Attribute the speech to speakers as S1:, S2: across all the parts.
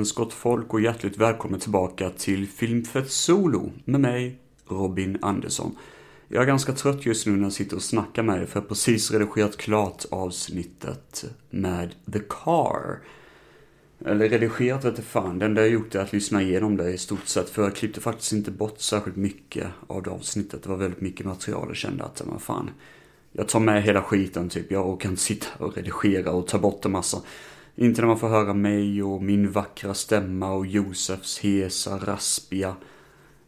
S1: Goddagens gott folk och hjärtligt välkommen tillbaka till Filmfett Solo med mig, Robin Andersson. Jag är ganska trött just nu när jag sitter och snackar med er för jag har precis redigerat klart avsnittet med The Car. Eller redigerat vete fan, det enda jag gjort är att lyssna igenom det i stort sett för jag klippte faktiskt inte bort särskilt mycket av det avsnittet. Det var väldigt mycket material och kände att, men fan. Jag tar med hela skiten typ, jag orkar inte sitta och redigera och ta bort en massa. Inte när man får höra mig och min vackra stämma och Josefs hesa, raspiga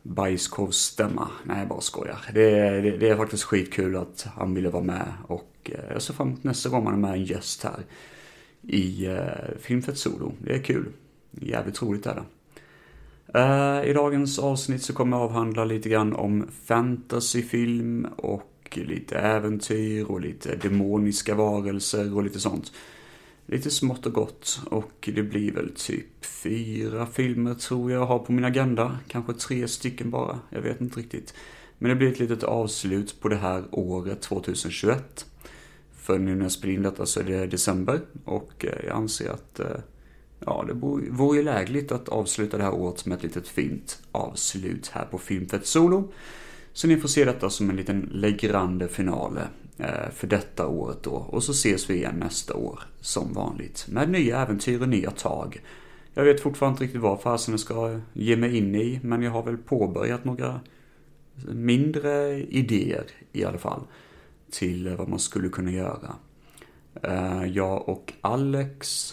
S1: bajskorvsstämma. Nej, jag bara skojar. Det är, det, det, är faktiskt skitkul att han ville vara med och eh, jag ser fram emot nästa gång man är med en gäst här i eh, Filmfett Solo. Det är kul. Jävligt roligt är det. Uh, I dagens avsnitt så kommer jag avhandla lite grann om fantasyfilm och lite äventyr och lite demoniska varelser och lite sånt lite smått och gott och det blir väl typ fyra filmer tror jag har på min agenda. Kanske tre stycken bara, jag vet inte riktigt. Men det blir ett litet avslut på det här året 2021. För nu när jag spelar in detta så är det december och eh, jag anser att eh, ja, det vore ju lägligt att avsluta det här året med ett litet fint avslut här på Filmfett Solo. Så ni får se detta som en liten legrande finale eh, för detta året då. Och så ses vi igen nästa år som vanligt med nya äventyr och nya tag. Jag vet fortfarande inte riktigt vad fasen jag ska ge mig in i, men jag har väl påbörjat några mindre idéer i alla fall till eh, vad man skulle kunna göra. Eh, jag och Alex,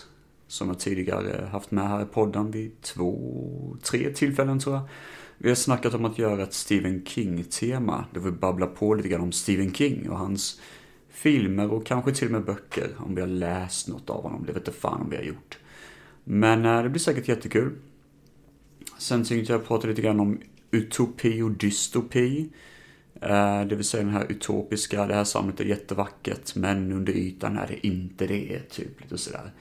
S1: som jag tidigare haft med här i podden vid två, tre tillfällen tror jag, vi har snackat om att göra ett Stephen King-tema, där vi babblar på lite grann om Stephen King och hans filmer och kanske till och med böcker, om vi har läst något av honom. Det vet inte fan om vi har gjort. Men äh, det blir säkert jättekul. Sen tänkte jag prata lite grann om utopi och dystopi. Eh, det vill säga den här utopiska, det här samhället är jättevackert, men under ytan är det inte det, typ lite sådär.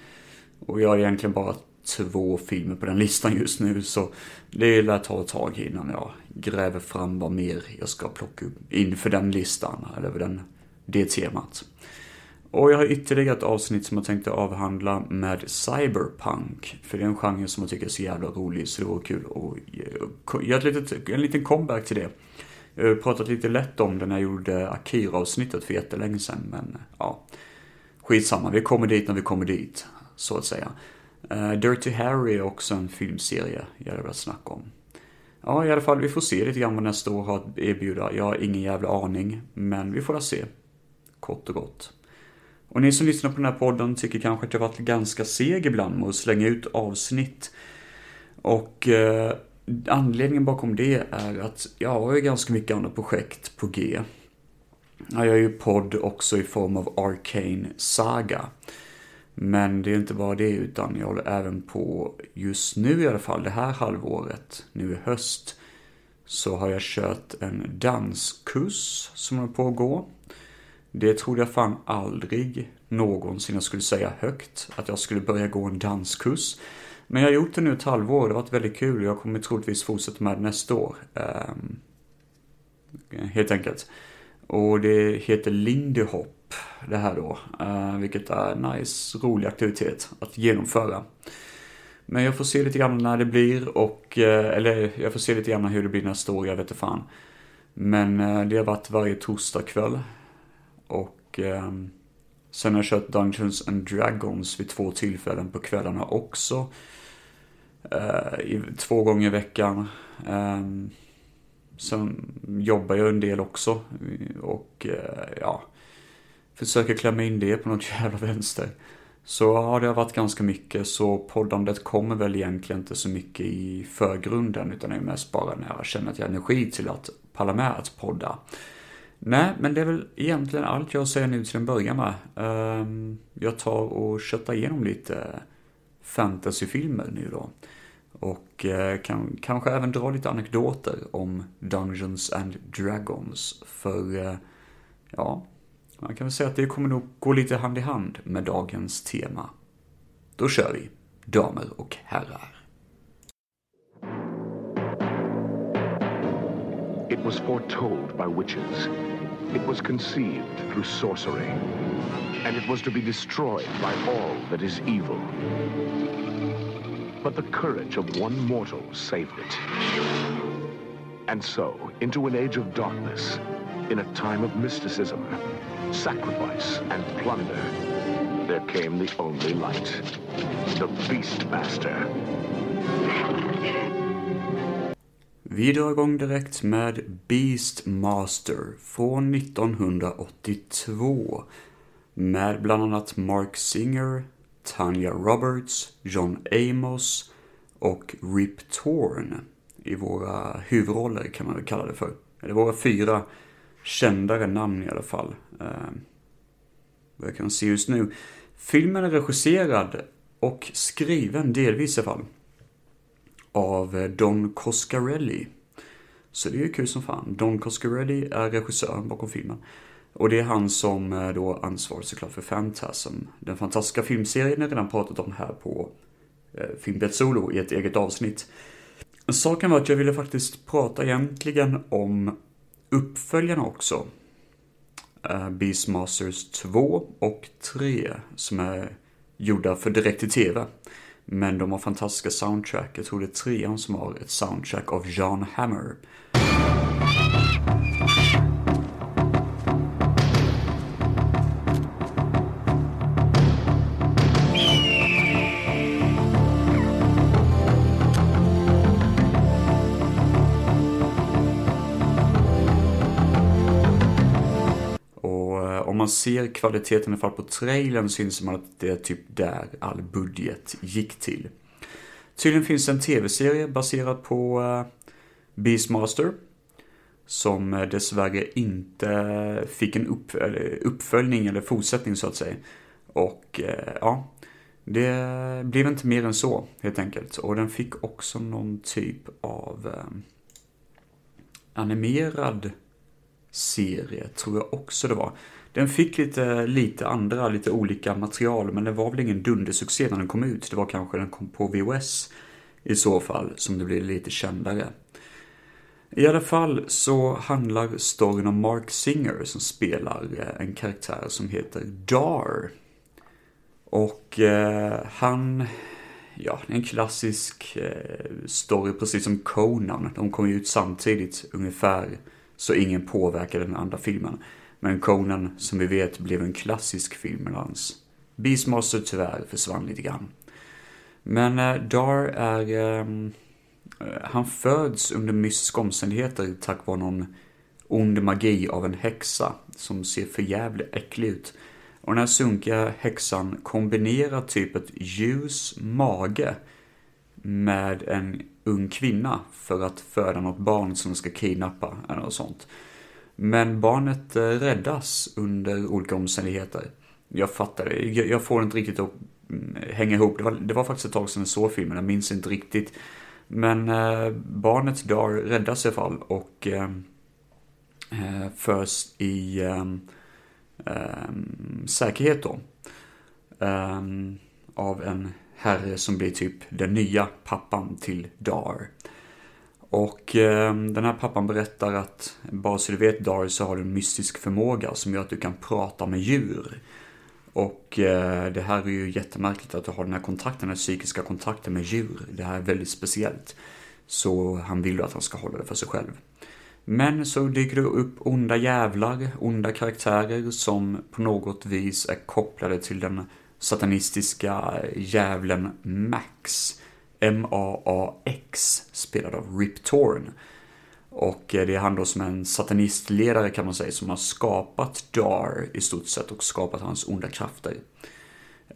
S1: Och jag har egentligen bara två filmer på den listan just nu så det lär ta ett tag innan jag gräver fram vad mer jag ska plocka upp inför den listan, eller den, det temat. Och jag har ytterligare ett avsnitt som jag tänkte avhandla med cyberpunk. För det är en genre som jag tycker är så jävla rolig så det vore kul att göra en liten comeback till det. Jag har pratat lite lätt om det när jag gjorde Akira-avsnittet för jättelänge sedan men ja. Skitsamma, vi kommer dit när vi kommer dit, så att säga. Uh, Dirty Harry är också en filmserie jag hade velat snacka om. Ja, i alla fall, vi får se lite grann vad nästa år har att erbjuda. Jag har ingen jävla aning, men vi får väl se. Kort och gott. Och ni som lyssnar på den här podden tycker kanske att jag varit ganska seg ibland med att slänga ut avsnitt. Och eh, anledningen bakom det är att jag har ju ganska mycket andra projekt på G. Jag gör ju podd också i form av Arcane Saga. Men det är inte bara det utan jag håller även på, just nu i alla fall, det här halvåret, nu i höst, så har jag kört en danskurs som håller på att gå. Det trodde jag fan aldrig någonsin jag skulle säga högt, att jag skulle börja gå en danskurs. Men jag har gjort det nu ett halvår, och det har varit väldigt kul och jag kommer troligtvis fortsätta med det nästa år. Um, helt enkelt. Och det heter Lindy Hop det här då. Uh, vilket är en nice, rolig aktivitet att genomföra. Men jag får se lite grann när det blir och, uh, eller jag får se lite grann hur det blir nästa år, jag vet inte fan. Men uh, det har varit varje torsdagkväll. Och um, sen har jag kört Dungeons and Dragons vid två tillfällen på kvällarna också. I, två gånger i veckan. Um, sen jobbar jag en del också. Och ja, försöker klämma in det på något jävla vänster. Så ja, det har varit ganska mycket, så poddandet kommer väl egentligen inte så mycket i förgrunden, utan det är mest bara när jag känner att jag har energi till att palla med att podda. Nej, men det är väl egentligen allt jag säger nu till en början med. Ehm, jag tar och köttar igenom lite eh, fantasyfilmer nu då. Och eh, kan kanske även dra lite anekdoter om Dungeons and Dragons. För, eh, ja, man kan väl säga att det kommer nog gå lite hand i hand med dagens tema. Då kör vi, damer och herrar. It was foretold by witches. It was conceived through sorcery. And it was to be destroyed by all that is evil.
S2: But the courage of one mortal saved it. And so, into an age of darkness, in a time of mysticism, sacrifice, and plunder, there came the only light. The Beastmaster.
S1: Vi drar igång direkt med Beastmaster från 1982. Med bland annat Mark Singer, Tanya Roberts, John Amos och Rip Torn i våra huvudroller kan man väl kalla det för. Eller våra fyra kändare namn i alla fall. Eh, vad jag kan se just nu. Filmen är regisserad och skriven delvis i alla fall av eh, Don Coscarelli. Så det är ju kul som fan. Don Coscarelli är regissören bakom filmen. Och det är han som eh, då ansvarar såklart för Fantasm. Den fantastiska filmserien jag redan pratat om här på eh, Filmbett Solo i ett eget avsnitt. Saken var att jag ville faktiskt prata egentligen om uppföljarna också. Eh, Beastmasters 2 och 3 som är gjorda för direkt till TV. Men de har fantastiska soundtrack. Jag tror det är trean som har ett soundtrack av John Hammer. Ser kvaliteten i alla fall på trailern syns man att det är typ där all budget gick till. Tydligen finns det en tv-serie baserad på uh, Beastmaster. Som eh, dessvärre inte fick en upp, eh, uppföljning eller fortsättning så att säga. Och uh, ja, det blev inte mer än så helt enkelt. Och den fick också någon typ av animerad serie, tror jag också det var. Den fick lite, lite andra, lite olika material, men det var väl ingen dundersuccé när den kom ut. Det var kanske när den kom på VOS i så fall, som det blev lite kändare. I alla fall så handlar storyn om Mark Singer som spelar eh, en karaktär som heter Dar. Och eh, han, ja, en klassisk eh, story precis som Conan. De kom ju ut samtidigt ungefär, så ingen påverkade den andra filmen. Men Conan, som vi vet, blev en klassisk film med hans. Beastmaster tyvärr försvann lite grann. Men eh, Dar är... Ehm, eh, han föds under mystiska omständigheter tack vare någon ond magi av en häxa som ser förjävligt äcklig ut. Och den här sunkiga häxan kombinerar typ ett ljus mage med en ung kvinna för att föda något barn som ska kidnappa eller något sånt. Men barnet eh, räddas under olika omständigheter. Jag fattar det. Jag får inte riktigt att mm, hänga ihop. Det var, det var faktiskt ett tag sedan jag såg filmen, jag minns inte riktigt. Men eh, barnet Dar räddas i alla fall och ehm, eh, förs i eh, eh, säkerhet då. Eh, av en herre som blir typ den nya pappan till Dar. Och eh, den här pappan berättar att, bara så du vet Dar, så har du en mystisk förmåga som gör att du kan prata med djur. Och eh, det här är ju jättemärkligt att du har den här kontakten, den här psykiska kontakten med djur. Det här är väldigt speciellt. Så han vill ju att han ska hålla det för sig själv. Men så dyker det upp onda jävlar, onda karaktärer som på något vis är kopplade till den satanistiska djävulen Max. MAAX spelad av Rip Torn. Och eh, det är han då som en satanistledare kan man säga, som har skapat Dar i stort sett och skapat hans onda krafter.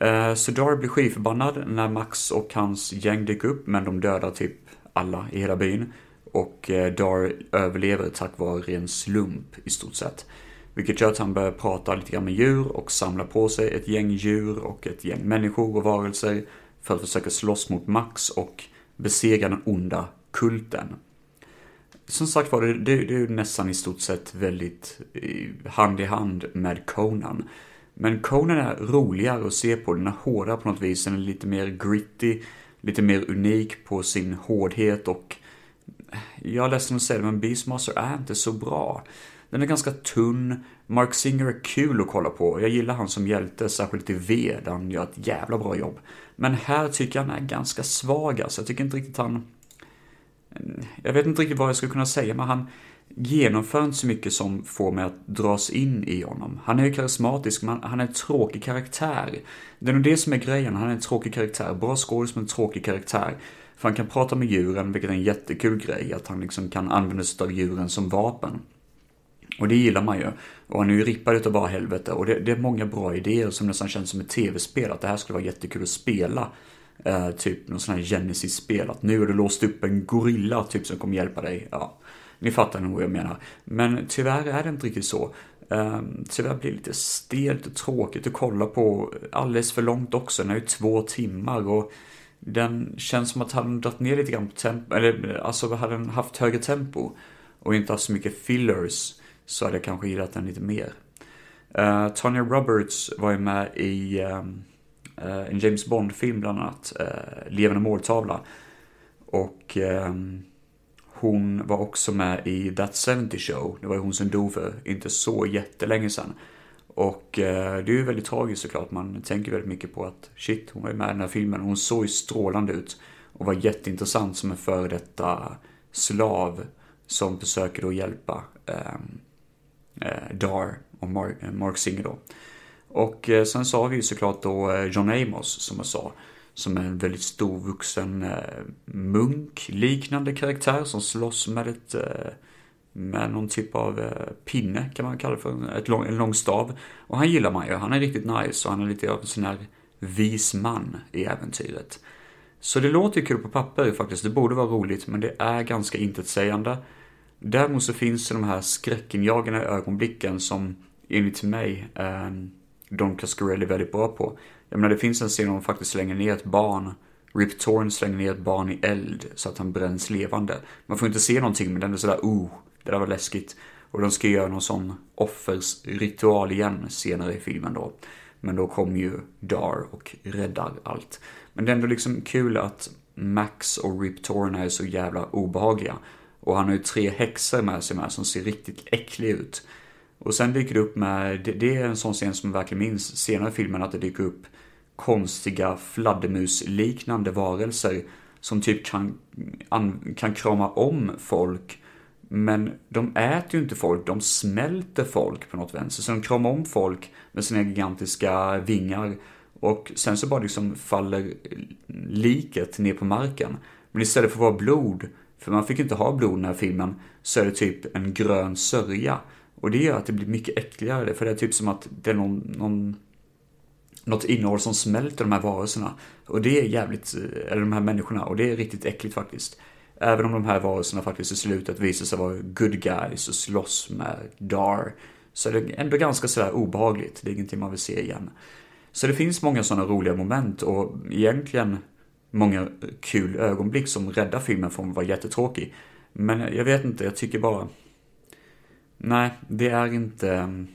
S1: Eh, så Dar blir skivförbannad när Max och hans gäng dyker upp, men de dödar typ alla i hela byn. Och eh, Dar överlever tack vare ren slump i stort sett. Vilket gör att han börjar prata lite grann med djur och samla på sig ett gäng djur och ett gäng människor och varelser för att försöka slåss mot Max och besegra den onda kulten. Som sagt var, det, det, det är ju nästan i stort sett väldigt eh, hand i hand med Conan. Men Conan är roligare att se på, den är hårdare på något vis, den är lite mer gritty, lite mer unik på sin hårdhet och eh, jag är ledsen att säga det, men Beastmaster är inte så bra. Den är ganska tunn. Mark Singer är kul att kolla på. Jag gillar han som hjälte, särskilt i V, där han gör ett jävla bra jobb. Men här tycker jag han är ganska svag alltså. Jag tycker inte riktigt han... Jag vet inte riktigt vad jag skulle kunna säga, men han genomför inte så mycket som får mig att dras in i honom. Han är ju karismatisk, men han är en tråkig karaktär. Det är nog det som är grejen, han är en tråkig karaktär. Bra skådis, men en tråkig karaktär. För han kan prata med djuren, vilket är en jättekul grej, att han liksom kan använda sig av djuren som vapen. Och det gillar man ju. Och han är ju rippad utav bara helvete. Och det, det, är många bra idéer som nästan känns som ett tv-spel. Att det här skulle vara jättekul att spela. Eh, typ någon sån här Genesis-spel. Att nu har du låst upp en gorilla typ som kommer hjälpa dig. Ja, ni fattar nog vad jag menar. Men tyvärr är det inte riktigt så. Eh, tyvärr blir det lite stelt och tråkigt att kolla på. Alldeles för långt också. Den är ju två timmar. och den känns som att hade dragit ner lite grann på tempo, eller alltså hade den haft högre tempo och inte haft så mycket fillers så hade jag kanske gillat den lite mer. Uh, Tanya Roberts var ju med i um, uh, en James Bond-film bland annat, uh, Levande måltavla. Och um, hon var också med i That 70 Show, det var ju hon som dog för inte så jättelänge sedan. Och det är ju väldigt tragiskt såklart, man tänker väldigt mycket på att shit, hon var ju med i den här filmen, hon såg ju strålande ut. Och var jätteintressant som en före detta slav som försöker då hjälpa um, Eh, Dar och Mark, eh, Mark Singer då. Och eh, sen så har vi ju såklart då eh, John Amos som jag sa. Som är en väldigt stor vuxen eh, munk-liknande karaktär som slåss med ett eh, med någon typ av eh, pinne kan man kalla det för, ett lång, en lång stav. Och han gillar man ju, han är riktigt nice och han är lite av en sån här vis man i äventyret. Så det låter ju kul på papper faktiskt, det borde vara roligt men det är ganska intetsägande. Däremot så finns det de här skräckinjagande ögonblicken som enligt mig eh, Don Cascarelli är väldigt bra på. Jag menar det finns en scen där de faktiskt slänger ner ett barn Rip Torn slänger ner ett barn i eld så att han bränns levande. Man får inte se någonting men den är sådär oh, det där var läskigt. Och de ska göra någon sån offersritual igen senare i filmen då. Men då kommer ju Dar och räddar allt. Men det är ändå liksom kul att Max och Rip Torn är så jävla obehagliga. Och han har ju tre häxor med sig med som ser riktigt äckliga ut. Och sen dyker det upp med, det, det är en sån scen som jag verkligen minns senare i filmen, att det dyker upp konstiga fladdermusliknande varelser som typ kan, an, kan krama om folk. Men de äter ju inte folk, de smälter folk på något vänster. Så de kramar om folk med sina gigantiska vingar. Och sen så bara liksom faller liket ner på marken. Men istället för att vara blod för man fick inte ha blod i den här filmen, så är det typ en grön sörja. Och det gör att det blir mycket äckligare, för det är typ som att det är någon, någon något innehåll som smälter de här varelserna. Och det är jävligt, eh, eller de här människorna, och det är riktigt äckligt faktiskt. Även om de här varelserna faktiskt i slutet visar sig vara good guys och slåss med Dar, så är det ändå ganska sådär obehagligt. Det är ingenting man vill se igen. Så det finns många sådana roliga moment och egentligen många kul ögonblick som räddar filmen från att vara jättetråkig. Men jag vet inte, jag tycker bara... Nej, det är inte... Mm,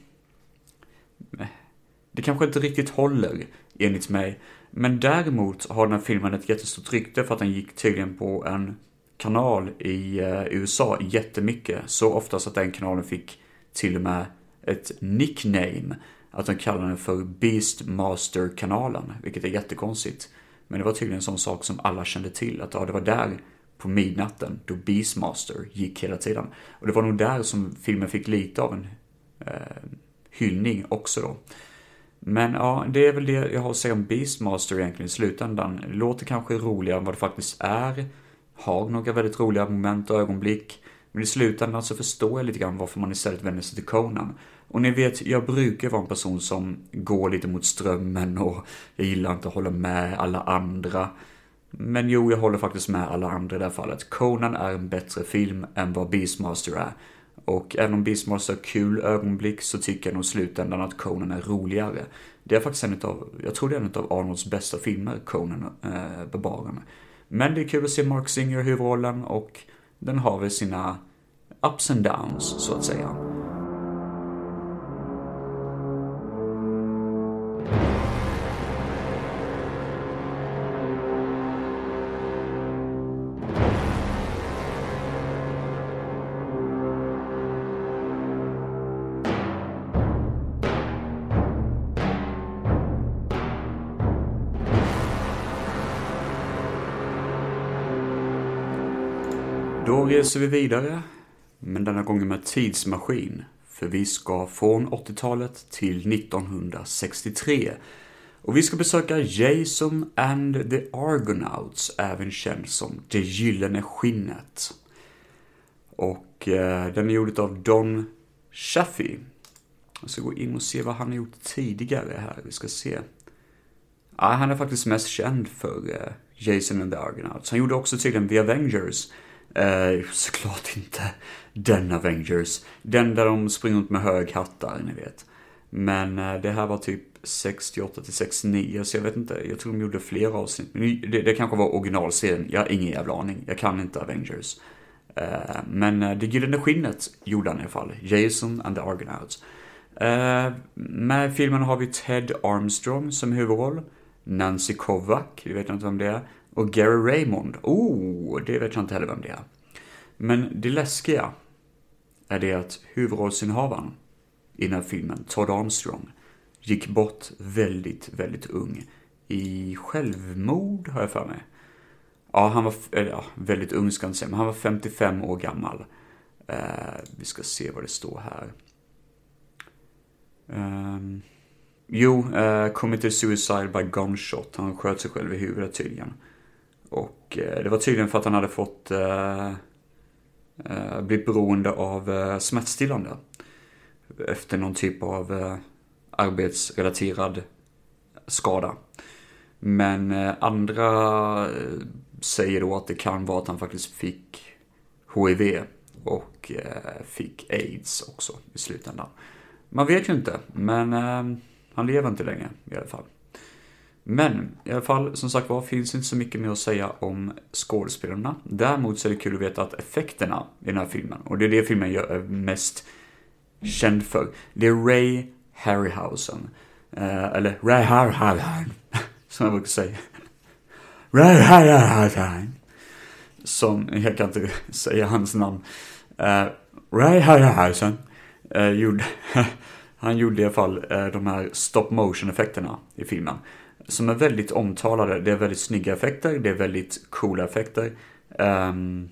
S1: det kanske inte riktigt håller, enligt mig. Men däremot har den här filmen ett jättestort rykte för att den gick tydligen på en kanal i eh, USA jättemycket. Så ofta så att den kanalen fick till och med ett nickname. Att de kallar den för Beastmaster-kanalen, vilket är jättekonstigt. Men det var tydligen en sån sak som alla kände till, att ja, det var där på midnatten då Beastmaster gick hela tiden. Och det var nog där som filmen fick lite av en eh, hyllning också då. Men ja, det är väl det jag har att säga om Beastmaster egentligen i slutändan. Det låter kanske roligare än vad det faktiskt är. Har några väldigt roliga moment och ögonblick. Men i slutändan så förstår jag lite grann varför man istället vänder sig till Conan. Och ni vet, jag brukar vara en person som går lite mot strömmen och jag gillar inte att hålla med alla andra. Men jo, jag håller faktiskt med alla andra i det här fallet. Conan är en bättre film än vad Beastmaster är. Och även om Beastmaster har kul ögonblick så tycker jag nog i slutändan att Conan är roligare. Det är faktiskt en av, jag tror det är en av Arnolds bästa filmer, Conan, eh, Barbaren. Men det är kul att se Mark Singer i huvudrollen och den har väl sina ups and downs, så att säga. Reser vi vidare, men denna gången med tidsmaskin. För vi ska från 80-talet till 1963. Och vi ska besöka Jason and the Argonauts, även känd som Det Gyllene Skinnet. Och eh, den är gjord av Don Chaffee. Jag ska gå in och se vad han har gjort tidigare här. Vi ska se. Ja, han är faktiskt mest känd för eh, Jason and the Argonauts. Han gjorde också tydligen The Avengers. Eh, såklart inte den Avengers. Den där de springer runt med hög hattar, ni vet. Men eh, det här var typ 68 till 69, så jag vet inte. Jag tror de gjorde fler avsnitt. Men det, det kanske var originalserien. Jag har ingen jävla aning. Jag kan inte Avengers. Eh, men eh, Det Gyllene Skinnet gjorde han i alla fall. Jason and the Argonauts. Eh, med filmen har vi Ted Armstrong som huvudroll. Nancy Kovac, vi vet inte vem det är. Och Gary Raymond, oh, det vet jag inte heller vem det är. Men det läskiga är det att huvudrollsinnehavaren i den här filmen, Todd Armstrong, gick bort väldigt, väldigt ung. I självmord, har jag för mig. Ja, han var, eller, ja, väldigt ung ska jag inte säga, men han var 55 år gammal. Eh, vi ska se vad det står här. Um, jo, uh, committed suicide by gunshot. Han sköt sig själv i huvudet tydligen. Och eh, det var tydligen för att han hade fått eh, eh, uh, blivit beroende av smärtstillande. Efter någon typ av arbetsrelaterad skada. Men andra säger då att det kan vara att han faktiskt fick HIV och fick aids också i slutändan. Man vet ju inte, men han lever inte längre i alla fall. Men i alla fall, som sagt var, finns inte så mycket mer att säga om skådespelarna. Däremot så är det kul att veta att effekterna i den här filmen, och det är det filmen är mest känd för, det är Ray Harryhausen. Eh, eller Ray Harryhausen, som jag brukar säga. Ray Harryhausen. Som, jag kan inte säga hans namn. Eh, Ray Harryhausen eh, gjorde, han gjorde i alla fall eh, de här stop motion effekterna i filmen. Som är väldigt omtalade. Det är väldigt snygga effekter, det är väldigt coola effekter. Um,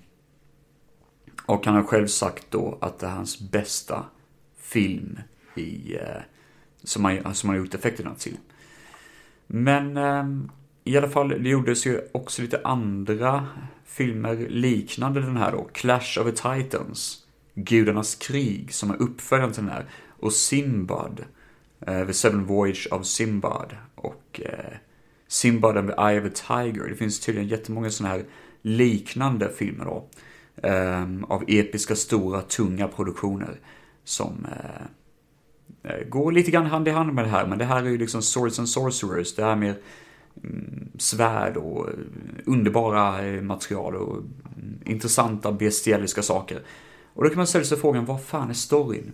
S1: och han har själv sagt då att det är hans bästa film i, uh, som, han, som han har gjort effekterna till. Men um, i alla fall, det gjordes ju också lite andra filmer liknande den här då. Clash of the Titans. Gudarnas krig som är uppföljaren till den här. Och Simbad. Eh, the Seven Voyage of Simbad. Och eh, Simbad and the Eye of a Tiger. Det finns tydligen jättemånga sådana här liknande filmer då. Ehm, av episka, stora, tunga produktioner. Som eh, går lite grann hand i hand med det här. Men det här är ju liksom Swords and Sorcerers. Det här är mer mm, svärd och underbara material och mm, intressanta bestialiska saker. Och då kan man ställa sig frågan, vad fan är storyn?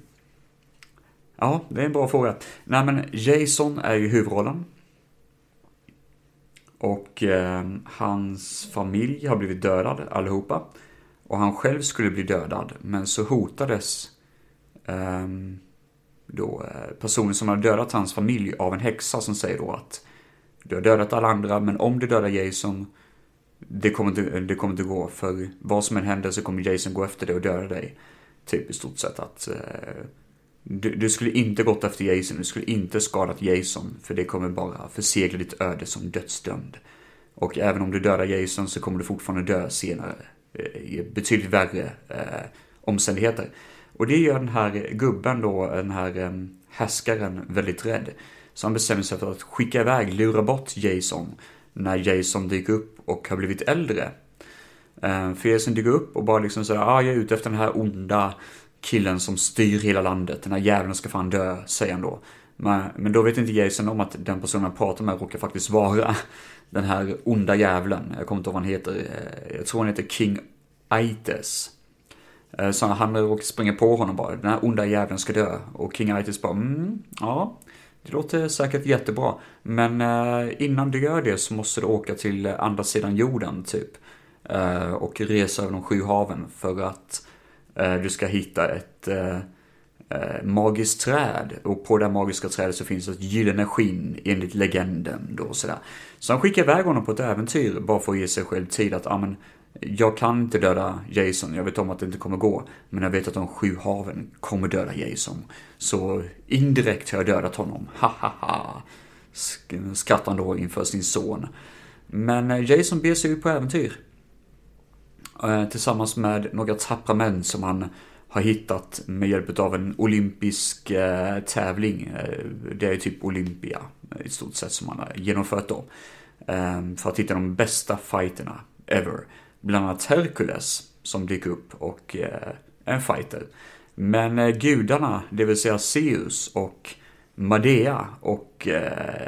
S1: Ja, det är en bra fråga. Nej men Jason är ju huvudrollen. Och eh, hans familj har blivit dödad allihopa. Och han själv skulle bli dödad, men så hotades ehm, eh, då personen som har dödat hans familj av en häxa som säger då att du har dödat alla andra, men om du dödar Jason det kommer, inte, det kommer inte gå, för vad som än händer så kommer Jason gå efter dig och döda dig. Typ i stort sett att eh, du, du, skulle inte gått efter Jason, du skulle inte skadat Jason, för det kommer bara försegla ditt öde som dödsdömd. Och även om du dödar Jason så kommer du fortfarande dö senare, eh, i betydligt värre eh, omständigheter. Och det gör den här gubben då, den här eh, härskaren, väldigt rädd. Så han bestämmer sig för att skicka iväg, lura bort Jason när Jason dyker upp och har blivit äldre. Eh, för Jason dyker upp och bara liksom sådär, ah, jag är ute efter den här onda killen som styr hela landet. Den här jäveln ska fan dö, säger han då. Men, men då vet inte Jason om att den personen han pratar med råkar faktiskt vara den här onda jävlen. Jag kommer inte ihåg vad han heter. Eh, jag tror han heter King Aites. Eh, så han råkar springa på honom bara. Den här onda jäveln ska dö. Och King Aites bara, mm, ja. Det låter säkert jättebra, men eh, innan du gör det så måste du åka till andra sidan jorden, typ. Och resa över de sju haven för att Eh, du ska hitta ett eh, eh, magiskt träd. Och på det magiska trädet så finns ett gyllene skinn enligt legenden då sådär. Så han skickar iväg honom på ett äventyr bara för att ge sig själv tid att, ja men, jag kan inte döda Jason, jag vet om att det inte kommer gå. Men jag vet att de sju haven kommer döda Jason. Så indirekt har jag dödat honom. Ha ha ha. Skrattar han då inför sin son. Men Jason beger sig ut på äventyr. Eh, tillsammans med några tappra män som han har hittat med hjälp av en olympisk eh, tävling. Eh, det är typ Olympia eh, i stort sett som han har genomfört då. Ehm, för att hitta de bästa fighterna ever. Bland annat Hercules som dyker upp och är en fighter. Men gudarna, det vill säga Zeus och Madea och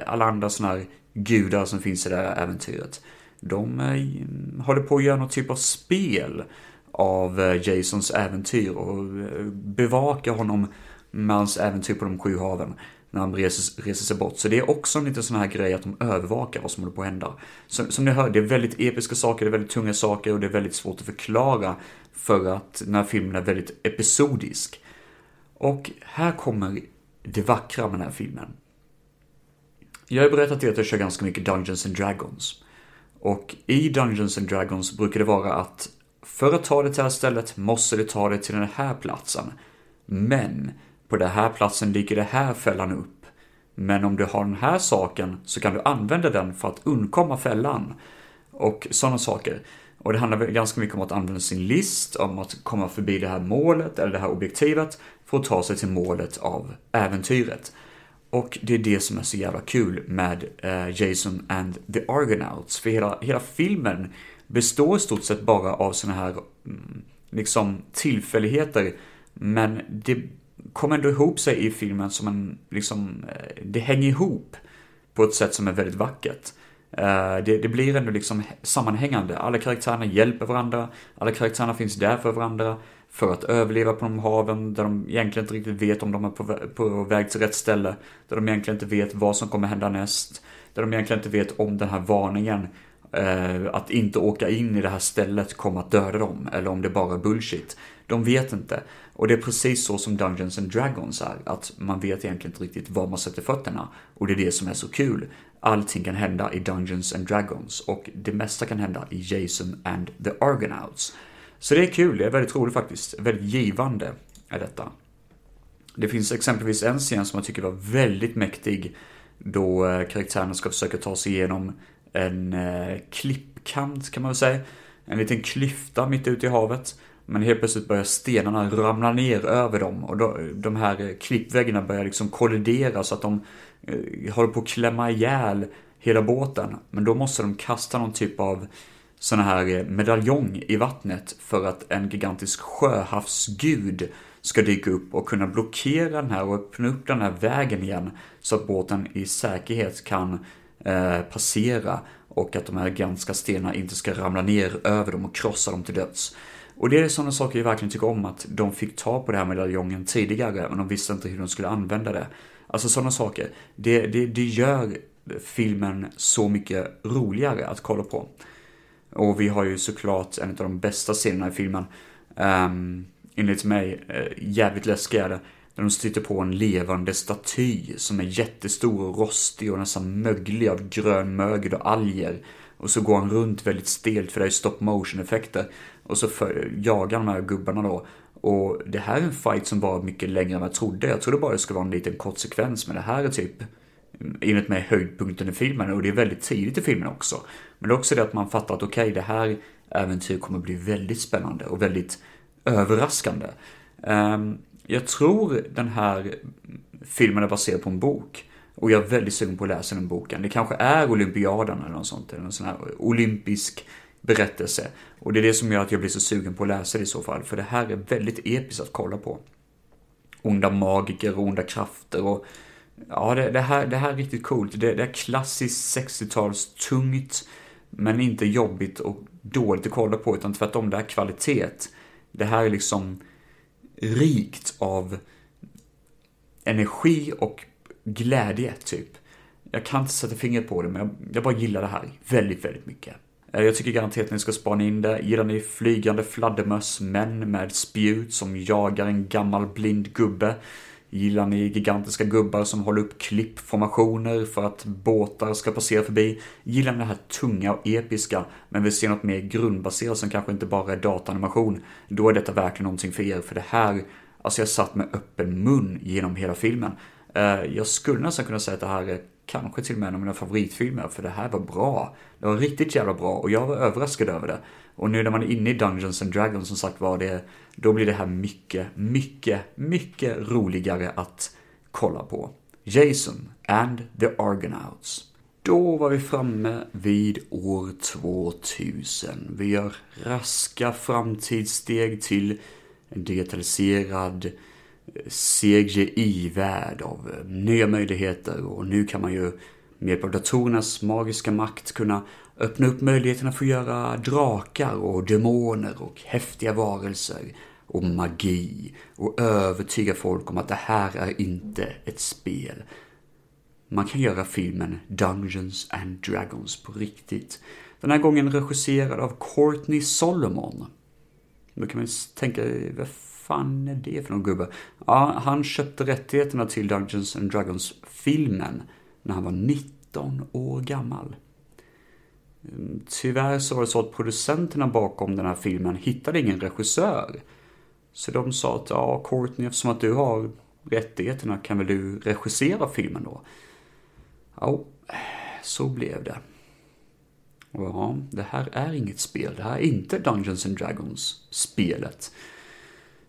S1: alla andra sådana här gudar som finns i det här äventyret. De eh, håller på att göra något typ av spel av eh, Jasons äventyr och eh, bevakar honom med hans äventyr på de sju haven när han reser, reser sig bort. Så det är också en liten sån här grej att de övervakar vad som håller på att hända. Som, som ni hör, det är väldigt episka saker, det är väldigt tunga saker och det är väldigt svårt att förklara för att den här filmen är väldigt episodisk. Och här kommer det vackra med den här filmen. Jag har berättat att jag kör ganska mycket Dungeons and Dragons. Och i Dungeons and Dragons brukar det vara att för att ta det till det här stället måste du ta det till den här platsen. Men på den här platsen ligger det här fällan upp. Men om du har den här saken så kan du använda den för att undkomma fällan. Och sådana saker. Och det handlar ganska mycket om att använda sin list, om att komma förbi det här målet eller det här objektivet för att ta sig till målet av äventyret. Och det är det som är så jävla kul med uh, Jason and the Argonauts. För hela, hela filmen består i stort sett bara av såna här mm, liksom tillfälligheter. Men det kommer ändå ihop sig i filmen som en, liksom, eh, det hänger ihop på ett sätt som är väldigt vackert. Eh, det, det, blir ändå liksom sammanhängande. Alla karaktärerna hjälper varandra, alla karaktärerna finns där för varandra för att överleva på de haven där de egentligen inte riktigt vet om de är på, på väg till rätt ställe. Där de egentligen inte vet vad som kommer hända näst. Där de egentligen inte vet om den här varningen eh, att inte åka in i det här stället kommer att döda dem. Eller om det bara är bullshit. De vet inte. Och det är precis så som Dungeons and Dragons är. Att man vet egentligen inte riktigt var man sätter fötterna. Och det är det som är så kul. Allting kan hända i Dungeons and Dragons. Och det mesta kan hända i Jason and the Argonauts. Så det är kul, det är väldigt roligt faktiskt. Väldigt givande är detta. Det finns exempelvis en scen som jag tycker var väldigt mäktig då eh, karaktärerna ska försöka ta sig igenom en eh, klippkant kan man väl säga. En liten klyfta mitt ute i havet. Men helt plötsligt börjar stenarna ramla ner över dem och då, de här eh, klippväggarna börjar liksom kollidera så att de eh, håller på att klämma ihjäl hela båten. Men då måste de kasta någon typ av sån här medaljong i vattnet för att en gigantisk sjöhavsgud ska dyka upp och kunna blockera den här och öppna upp den här vägen igen så att båten i säkerhet kan eh, passera och att de här gigantiska stenarna inte ska ramla ner över dem och krossa dem till döds. Och det är sådana saker jag verkligen tycker om, att de fick ta på den här medaljongen tidigare, men de visste inte hur de skulle använda det. Alltså sådana saker, det, det, det gör filmen så mycket roligare att kolla på. Och vi har ju såklart en av de bästa scenerna i filmen. Um, enligt mig, uh, jävligt läskig är det. När de stöter på en levande staty som är jättestor och rostig och nästan möglig av grön mögel och alger. Och så går han runt väldigt stelt för det är stop motion effekter. Och så för, jagar de här gubbarna då. Och det här är en fight som var mycket längre än vad jag trodde. Jag trodde bara det skulle vara en liten kort sekvens, men det här är typ enligt mig höjdpunkten i filmen och det är väldigt tidigt i filmen också. Men det är också det att man fattar att okej, okay, det här äventyret kommer bli väldigt spännande och väldigt överraskande. Ehm, jag tror den här filmen är baserad på en bok. Och jag är väldigt sugen på att läsa den boken. Det kanske är Olympiaden eller något sånt, eller en sån här olympisk berättelse. Och det är det som gör att jag blir så sugen på att läsa det i så fall, för det här är väldigt episkt att kolla på. Onda magiker och onda krafter och Ja, det, det, här, det här är riktigt coolt. Det, det är klassiskt 60-tals tungt, men inte jobbigt och dåligt att kolla på, utan tvärtom, det är kvalitet. Det här är liksom rikt av energi och glädje, typ. Jag kan inte sätta fingret på det, men jag, jag bara gillar det här väldigt, väldigt mycket. Eh, jag tycker garanterat att ni ska spana in det. Gillar ni flygande fladdermöss, män med spjut som jagar en gammal blind gubbe? Gillar ni gigantiska gubbar som håller upp klippformationer för att båtar ska passera förbi? Gillar ni det här tunga och episka, men vill se något mer grundbaserat som kanske inte bara är dataanimation? Då är detta verkligen någonting för er, för det här, alltså jag satt med öppen mun genom hela filmen. Eh, jag skulle nästan kunna säga att det här är kanske till och med en av mina favoritfilmer, för det här var bra. Det var riktigt jävla bra och jag var överraskad över det. Och nu när man är inne i Dungeons and Dragons som sagt var det, då blir det här mycket, mycket, mycket roligare att kolla på. Jason and the Argonauts. Då var vi framme vid år 2000. Vi gör raska framtidssteg till en digitaliserad eh, CGI-värld av eh, nya möjligheter och nu kan man ju med hjälp av datorernas magiska makt kunna öppna upp möjligheterna för att göra drakar och demoner och häftiga varelser och magi och övertyga folk om att det här är inte ett spel. Man kan göra filmen Dungeons and Dragons på riktigt. Den här gången regisserad av Courtney Solomon. Då kan man tänka, vad fan är det för någon gubbe? Ja, han köpte rättigheterna till Dungeons and Dragons-filmen när han var 19 år gammal. Tyvärr så var det så att producenterna bakom den här filmen hittade ingen regissör. Så de sa att, ja Courtney, eftersom att du har rättigheterna kan väl du regissera filmen då? Ja, så blev det. Och ja, det här är inget spel. Det här är inte Dungeons and Dragons-spelet.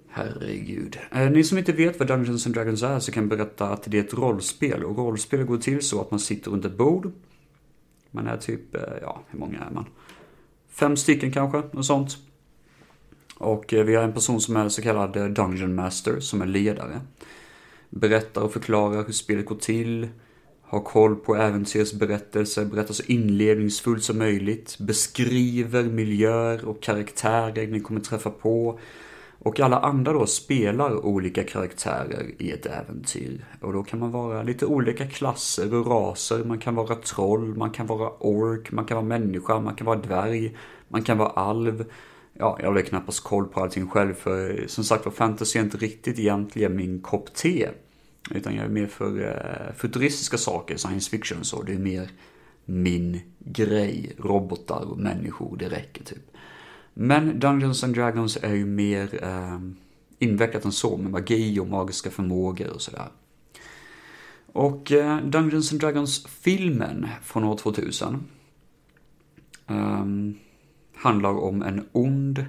S1: Herregud. Eh, ni som inte vet vad Dungeons and Dragons är så kan jag berätta att det är ett rollspel. Och rollspel går till så att man sitter runt ett bord. Man är typ, eh, ja, hur många är man? Fem stycken kanske, något sånt. Och eh, vi har en person som är så kallad eh, Dungeon Master, som är ledare. Berättar och förklarar hur spelet går till. Har koll på äventyrets berättelse, berättar så inledningsfullt som möjligt. Beskriver miljöer och karaktärer ni kommer träffa på och alla andra då spelar olika karaktärer i ett äventyr. Och då kan man vara lite olika klasser och raser. Man kan vara troll, man kan vara ork, man kan vara människa, man kan vara dvärg, man kan vara alv. Ja, jag har knappast koll på allting själv för som sagt var fantasy är inte riktigt egentligen min kopp te. Utan jag är mer för eh, futuristiska saker, science fiction så. Det är mer min grej. Robotar och människor, det räcker typ. Men Dungeons and Dragons är ju mer eh, invecklat än så med magi och magiska förmågor och sådär. Och eh, Dungeons and Dragons-filmen från år 2000 eh, handlar om en ond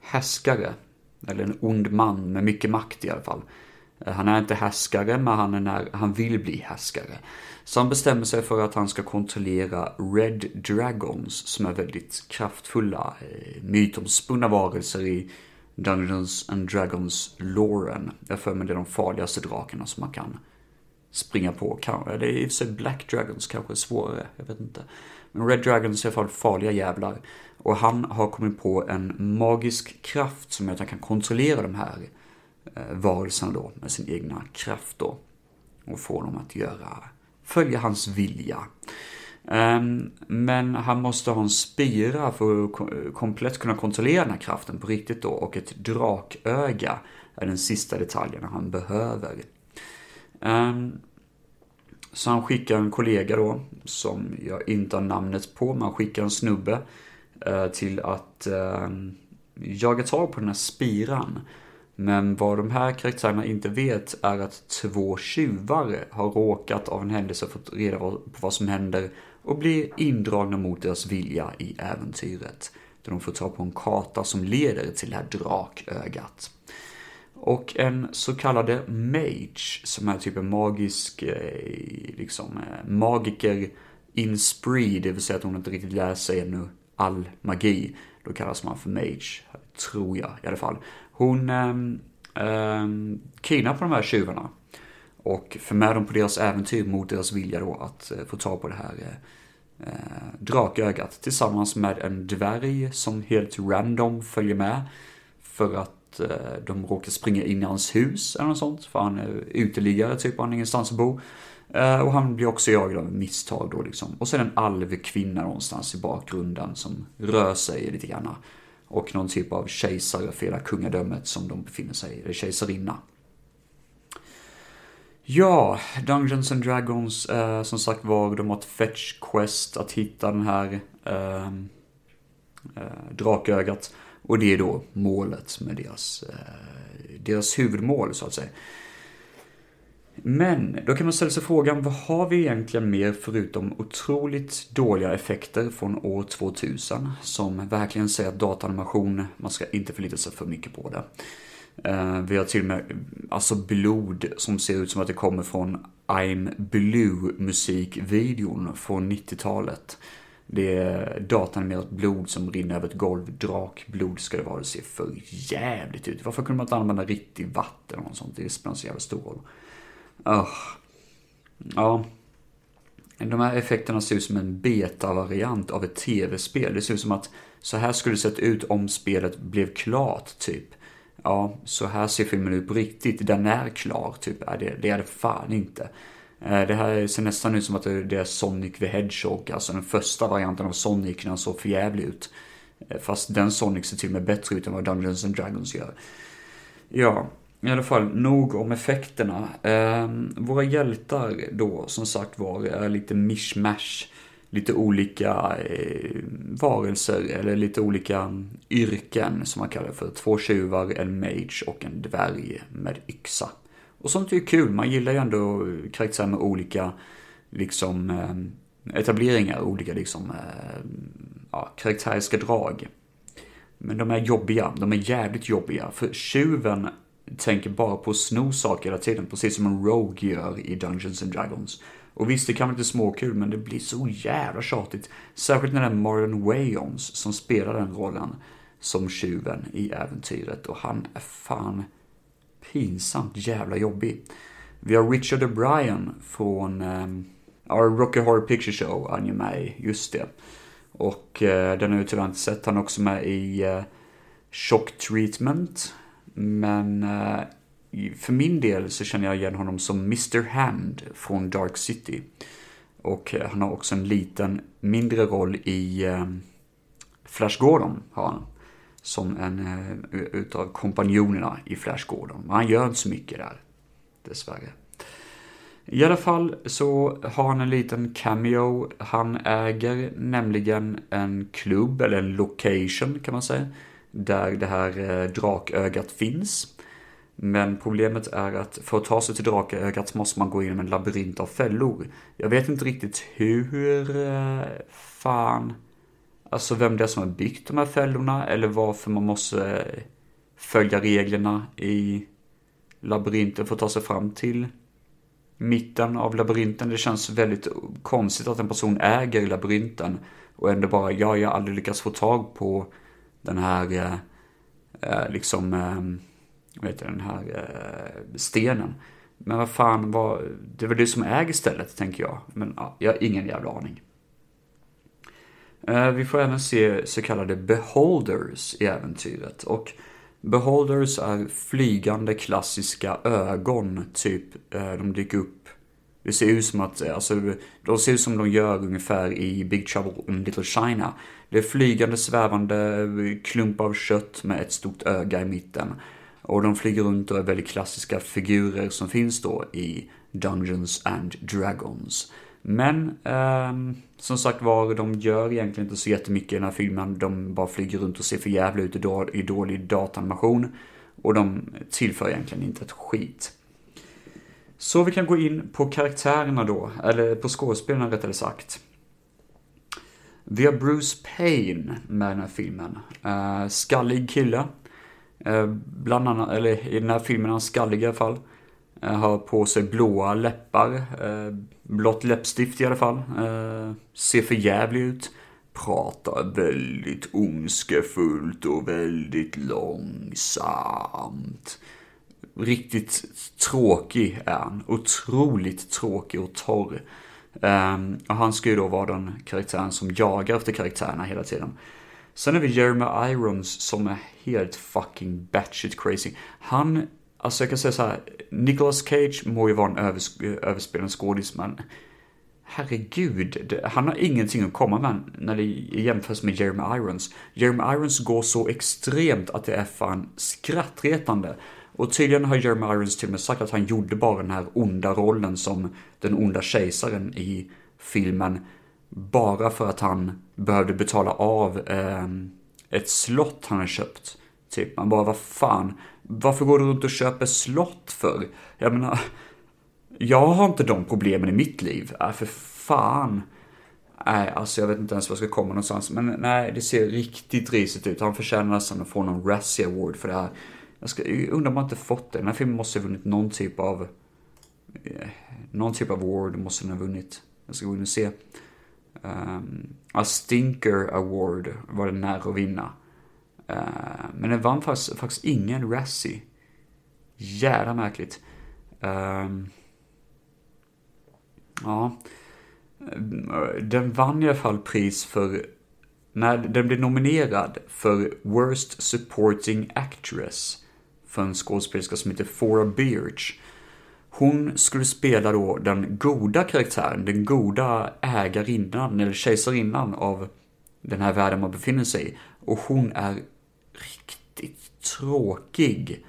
S1: härskare, eller en ond man med mycket makt i alla fall. Han är inte härskare, men han, är när, han vill bli härskare. Så han bestämmer sig för att han ska kontrollera Red Dragons som är väldigt kraftfulla, eh, mytomspunna varelser i Dungeons and Dragons-loren. Jag för mig det är de farligaste drakarna som man kan springa på. Eller i och för sig Black Dragons kanske är svårare, jag vet inte. Men Red Dragons är i alla fall farliga jävlar. Och han har kommit på en magisk kraft som gör att han kan kontrollera de här eh, Eh, varelserna då med sin egna kraft då. Och få dem att göra följa hans vilja. Ehm, men han måste ha en spira för att komplett kunna kontrollera den här kraften på riktigt då och ett draköga är den sista detaljen han behöver. Ehm, så han skickar en kollega då, som jag inte har namnet på, men han skickar en snubbe eh, till att ehm, jaga tag på den här spiran. Men vad de här karaktärerna inte vet är att två tjuvar har råkat av en händelse fått reda på vad som händer och blir indragna mot deras vilja i äventyret. Där de får ta på en karta som leder till det här drakögat. Och en så kallade mage, som är typ en magisk, eh, liksom, eh, magiker in spree, det vill säga att hon inte riktigt lär sig ännu all magi. Då kallas man för mage, tror jag i alla fall. Hon eh, kidnappar de här tjuvarna och för med dem på deras äventyr mot deras vilja då att eh, få tag på det här eh, eh, drakögat tillsammans med en dvärg som helt random följer med för att eh, de råkar springa in i hans hus eller något sånt för han är uteliggare typ, han har ingenstans att bo. Eh, och han blir också jagad av misstag då liksom. Och sen en alvkvinna någonstans i bakgrunden som rör sig lite grann och någon typ av kejsare för hela kungadömet som de befinner sig i, eller kejsarinna. Ja, Dungeons and Dragons, eh, som sagt var, de har ett fetch quest att hitta den här eh, eh, drakögat. Och det är då målet med deras, eh, deras huvudmål, så att säga. Men då kan man ställa sig frågan, vad har vi egentligen mer förutom otroligt dåliga effekter från år 2000 som verkligen säger att dataanimation, man ska inte förlita sig för mycket på det. Eh, vi har till och med alltså blod som ser ut som att det kommer från I'm Blue musikvideon från 90-talet. Det är datanimerat blod som rinner över ett golv. Drakblod ska det vara. Det ser för jävligt ut. Varför kunde man inte använda riktigt vatten och sånt? Det spelar så jävla stor roll. Oh. Ja. De här effekterna ser ut som en beta-variant av ett tv-spel. Det ser ut som att så här skulle det sett ut om spelet blev klart, typ. Ja, så här ser filmen ut på riktigt. Den är klar, typ. det, det är det fan inte. Eh, det här ser nästan ut som att det är Sonic the Hedgehog, alltså den första varianten av Sonic när han såg förjävlig ut. Eh, fast den Sonic ser till och med bättre ut än vad Dungeons and Dragons gör. Ja, i alla fall, nog om effekterna. Eh, våra hjältar då, som sagt var, är lite mishmash. Lite olika eh, varelser, eller lite olika yrken som man kallar det för. Två tjuvar, en mage och en dvärg med yxa. Och sånt är ju kul, man gillar ju ändå karaktärer med olika, liksom, eh, etableringar, olika liksom, eh, ja, karaktäriska drag. Men de är jobbiga, de är jävligt jobbiga. För tjuven tänker bara på att sno saker hela tiden, precis som en Rogue gör i Dungeons and Dragons. Och visst, det kan vara lite småkul, men det blir så jävla tjatigt. Särskilt när det är Marlon Wayons som spelar den rollen som tjuven i äventyret. Och han är fan pinsamt jävla jobbig. Vi har Richard O'Brien från ehm, um, Our Rocky Horror Picture Show, han är med i, just det. Och uh, den har jag tyvärr inte sett, han är också med i uh, Shock Treatment, men eh, för min del så känner jag igen honom som Mr. Hand från Dark City. Och eh, han har också en liten, mindre roll i eh, Flash Gordon, har han. Som en utav kompanjonerna i Flash Gordon. Men han gör inte så mycket där, dessvärre. I alla fall så har han en liten cameo. Han äger nämligen en klubb, eller en location kan man säga där det här eh, drakögat finns. Men problemet är att för att ta sig till drakögat måste man gå igenom en labyrint av fällor. Jag vet inte riktigt hur eh, fan, alltså vem det är som har byggt de här fällorna eller varför man måste eh, följa reglerna i labyrinten för att ta sig fram till mitten av labyrinten. Det känns väldigt konstigt att en person äger labyrinten och ändå bara, ja, jag har aldrig lyckats få tag på den här, eh, eh liksom, eh, vad heter den här eh, stenen. Men vad fan, vad, det är väl du som äger stället, tänker jag. Men ja, jag har ingen jävla aning. Eh, vi får även se så kallade beholders i äventyret. Och beholders är flygande klassiska ögon, typ. Eh, de dyker upp det ser ut som att, alltså, de ser ut som de gör ungefär i Big Trouble in Little China. Det är flygande, svävande klumpar av kött med ett stort öga i mitten. Och de flyger runt och är väldigt klassiska figurer som finns då i Dungeons and Dragons. Men eh, som sagt var, de gör egentligen inte så jättemycket i den här filmen. De bara flyger runt och ser för jävla ut i dålig datanimation. Och de tillför egentligen inte ett skit. Så vi kan gå in på karaktärerna då, eller på skådespelarna rättare sagt. Vi har Bruce Payne med den här filmen. Uh, skallig kille. Uh, bland annat, eller i den här filmen är han skallig i alla fall. Uh, har på sig blåa läppar. Uh, blått läppstift i alla fall. Uh, ser för jävlig ut. Pratar väldigt ondskefullt och väldigt långsamt riktigt tråkig är han. Otroligt tråkig och torr. Um, och han ska ju då vara den karaktären som jagar efter karaktärerna hela tiden. Sen har vi Jeremy Irons som är helt fucking batshit crazy. Han, alltså jag kan säga så här, Nicolas Cage må ju vara en övers överspelande skådis men herregud, han har ingenting att komma med när det jämförs med Jeremy Irons. Jeremy Irons går så extremt att det är fan skrattretande. Och tydligen har Jeremy Irons till och med sagt att han gjorde bara den här onda rollen som den onda kejsaren i filmen bara för att han behövde betala av eh, ett slott han har köpt. Typ, man bara, vad fan, varför går du runt och köper slott för? Jag menar, jag har inte de problemen i mitt liv. Äh, för fan. Nej, alltså jag vet inte ens var jag ska komma någonstans. Men nej, det ser riktigt risigt ut. Han förtjänar nästan att få någon Razzie Award för det här. Jag, ska, jag undrar om man inte fått det. Den här filmen måste ha vunnit någon typ av... Eh, någon typ av award måste den ha vunnit. Jag ska gå in och se. Um, A Stinker Award var den nära att vinna. Uh, men den vann faktiskt, faktiskt ingen Razzie. Jävla märkligt. Um, ja. Den vann i alla fall pris för, när den blev nominerad för Worst Supporting Actress för en skådespelerska som heter Fora Birch. Hon skulle spela då den goda karaktären, den goda ägarinnan eller kejsarinnan av den här världen man befinner sig i. Och hon är riktigt tråkig.